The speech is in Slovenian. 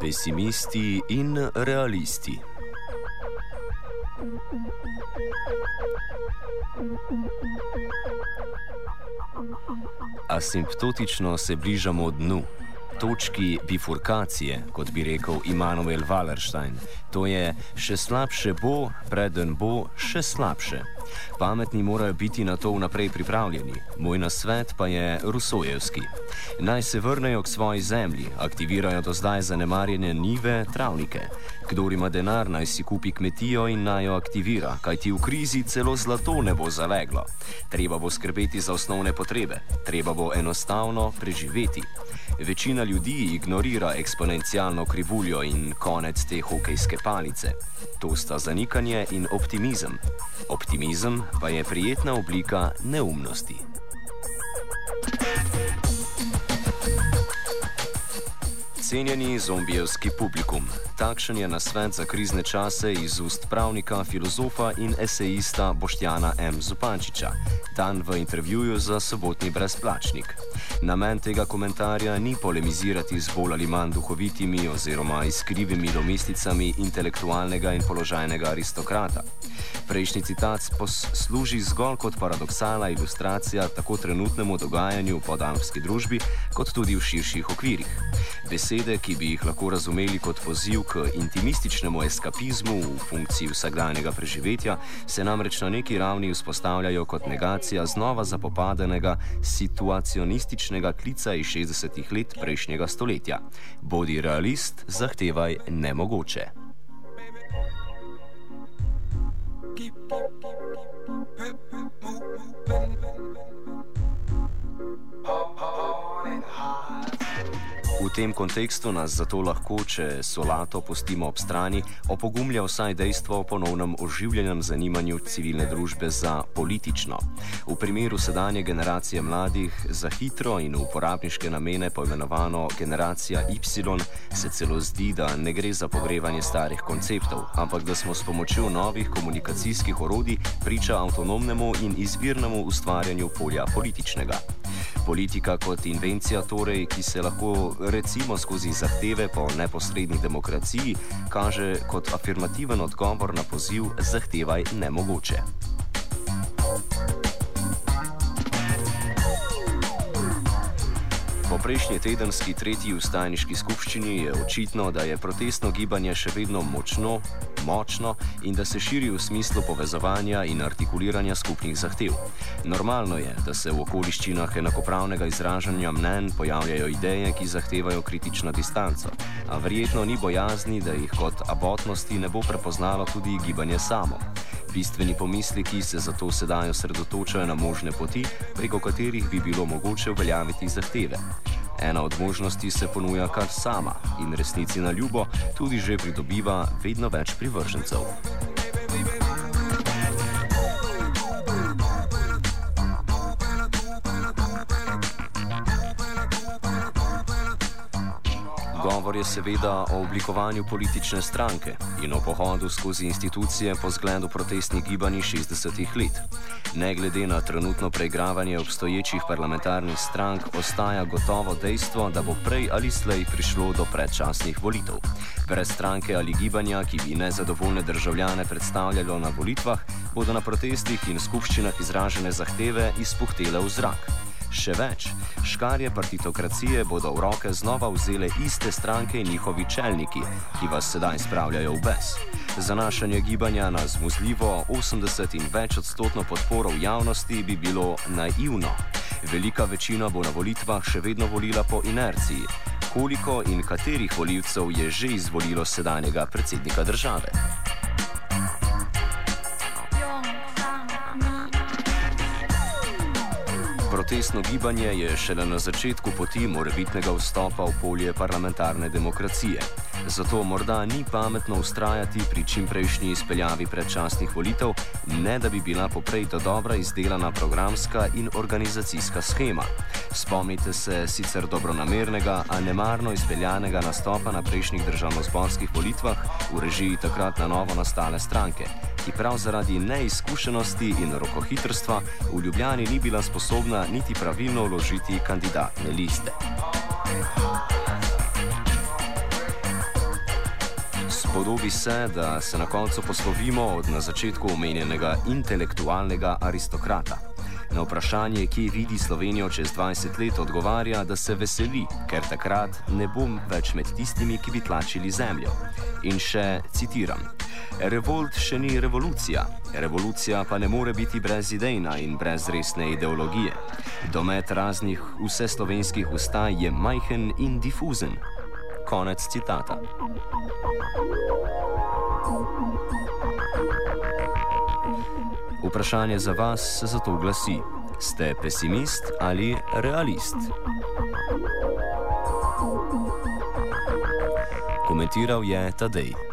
pesimisti in realisti. Asimptotično se bližamo dnu, točki bifurkacije, kot bi rekel Immanuel Wallerstein. To je, še slabše bo, preden bo še slabše. Pametni morajo biti na to vnaprej pripravljeni. Moj nasvet pa je rusojevski. Naj se vrnejo k svoji zemlji, aktivirajo do zdaj zanemarjene nive, travnike. Kdor ima denar, naj si kupi kmetijo in naj jo aktivira, kajti v krizi celo zlato ne bo zaleglo. Treba bo skrbeti za osnovne potrebe, treba bo enostavno preživeti. Večina ljudi ignorira eksponencialno krivuljo in konec te hokejske palice. To sta zanikanje in optimizem. Optimizem pa je prijetna oblika neumnosti. Cenjeni zombijevski publikum, takšen je nasvet za krizne čase iz ust pravnika, filozofa in esejista Boštjana M. Zupančiča, dan v intervjuju za sobotni brezplačnik. Namen tega komentarja ni polemizirati z bolj ali manj duhovitimi oziroma izkrivimi domesticami intelektualnega in položajnega aristokrata. Prejšnji citat služi zgolj kot paradoksalna ilustracija tako trenutnemu dogajanju v podalpski družbi, kot tudi v širših okvirih. Besede, ki bi jih lahko razumeli kot poziv k intimističnemu eskapizmu v funkciji vsakdanjega preživetja, se namreč na neki ravni vzpostavljajo kot negacija znova zapopadenega situacionističnega klica iz 60-ih let prejšnjega stoletja. Bodi realist, zahtevaj nemogoče. Keep, keep, keep, keep, keep, V tem kontekstu nas zato lahko, če solato pustimo ob strani, opogumlja vsaj dejstvo o ponovnem oživljenem zanimanju civilne družbe za politično. V primeru sedanje generacije mladih za hitro in uporabniške namene poimenovano generacija Y se celo zdi, da ne gre za pogrevanje starih konceptov, ampak da smo s pomočjo novih komunikacijskih orodij priča avtonomnemu in izvirnemu ustvarjanju polja političnega. Politika kot invencija, torej, ki se lahko recimo skozi zahteve po neposredni demokraciji kaže kot afirmativen odgovor na poziv zahtevaj nemogoče. Po prejšnji tedenski tretji ustajniški skupščini je očitno, da je protestno gibanje še vedno močno, močno in da se širi v smislu povezovanja in artikuliranja skupnih zahtev. Normalno je, da se v okoliščinah enakopravnega izražanja mnen pojavljajo ideje, ki zahtevajo kritično distanco, a verjetno ni bojazni, da jih kot abotnosti ne bo prepoznalo tudi gibanje samo. Bistveni pomisleki se zato sedaj osredotočajo na možne poti, preko katerih bi bilo mogoče uveljaviti zahteve. Ena od možnosti se ponuja kar sama in resnici na ljubo tudi že pridobiva vedno več privržencev. Govor je seveda o oblikovanju politične stranke in o pohodu skozi institucije po zgledu protestnih gibanj 60-ih let. Ne glede na trenutno preigravanje obstoječih parlamentarnih strank, ostaja gotovo dejstvo, da bo prej ali slej prišlo do predčasnih volitev. Brez stranke ali gibanja, ki bi nezadovoljne državljane predstavljalo na volitvah, bodo na protestih in skupščinah izražene zahteve izpuhtele v zrak. Še več, škarje partitokracije bodo v roke znova vzele iste stranke in njihovi čelniki, ki vas sedaj spravljajo v bes. Zanašanje gibanja na zmuzljivo 80 in več odstotno podporo v javnosti bi bilo naivno. Velika večina bo na volitvah še vedno volila po inerciji. Koliko in katerih voljivcev je že izvolilo sedanjega predsednika države? Protestno gibanje je šele na začetku poti morebitnega vstopa v polje parlamentarne demokracije. Zato morda ni pametno ustrajati pri čimprejšnji izpeljavi predčasnih volitev, ne da bi bila poprej do dobra izdelana programska in organizacijska schema. Spomnite se sicer dobronamernega, a nemarno izpeljanega nastopa na prejšnjih državno-zborskih volitvah v režiji takrat na novo nastale stranke, ki prav zaradi neizkušenosti in rokohitrstva v Ljubljani ni bila sposobna niti pravilno vložiti kandidatne liste. Podobi se, da se na koncu poslovimo od na začetku omenjenega intelektualnega aristokrata. Na vprašanje, kje vidi Slovenijo čez 20 let, odgovarja, da se veseli, ker takrat ne bom več med tistimi, ki bi tlačili zemljo. In še citiram: Revolt še ni revolucija, revolucija pa ne more biti brezidejna in brez resne ideologije. Domet raznih vseslovenskih ustaj je majhen in difuzen. Konec citata. Vprašanje za vas se zato glasi: ste pesimist ali realist? Komentiral je Tadej.